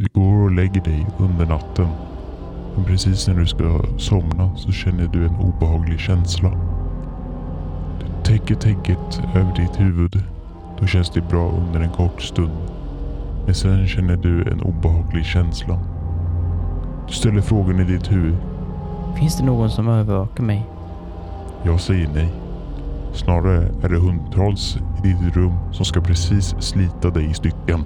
Du går och lägger dig under natten. Men precis när du ska somna så känner du en obehaglig känsla. Du täcker täcket över ditt huvud. Då känns det bra under en kort stund. Men sen känner du en obehaglig känsla. Du ställer frågan i ditt huvud. Finns det någon som övervakar mig? Jag säger nej. Snarare är det hundratals i ditt rum som ska precis slita dig i stycken.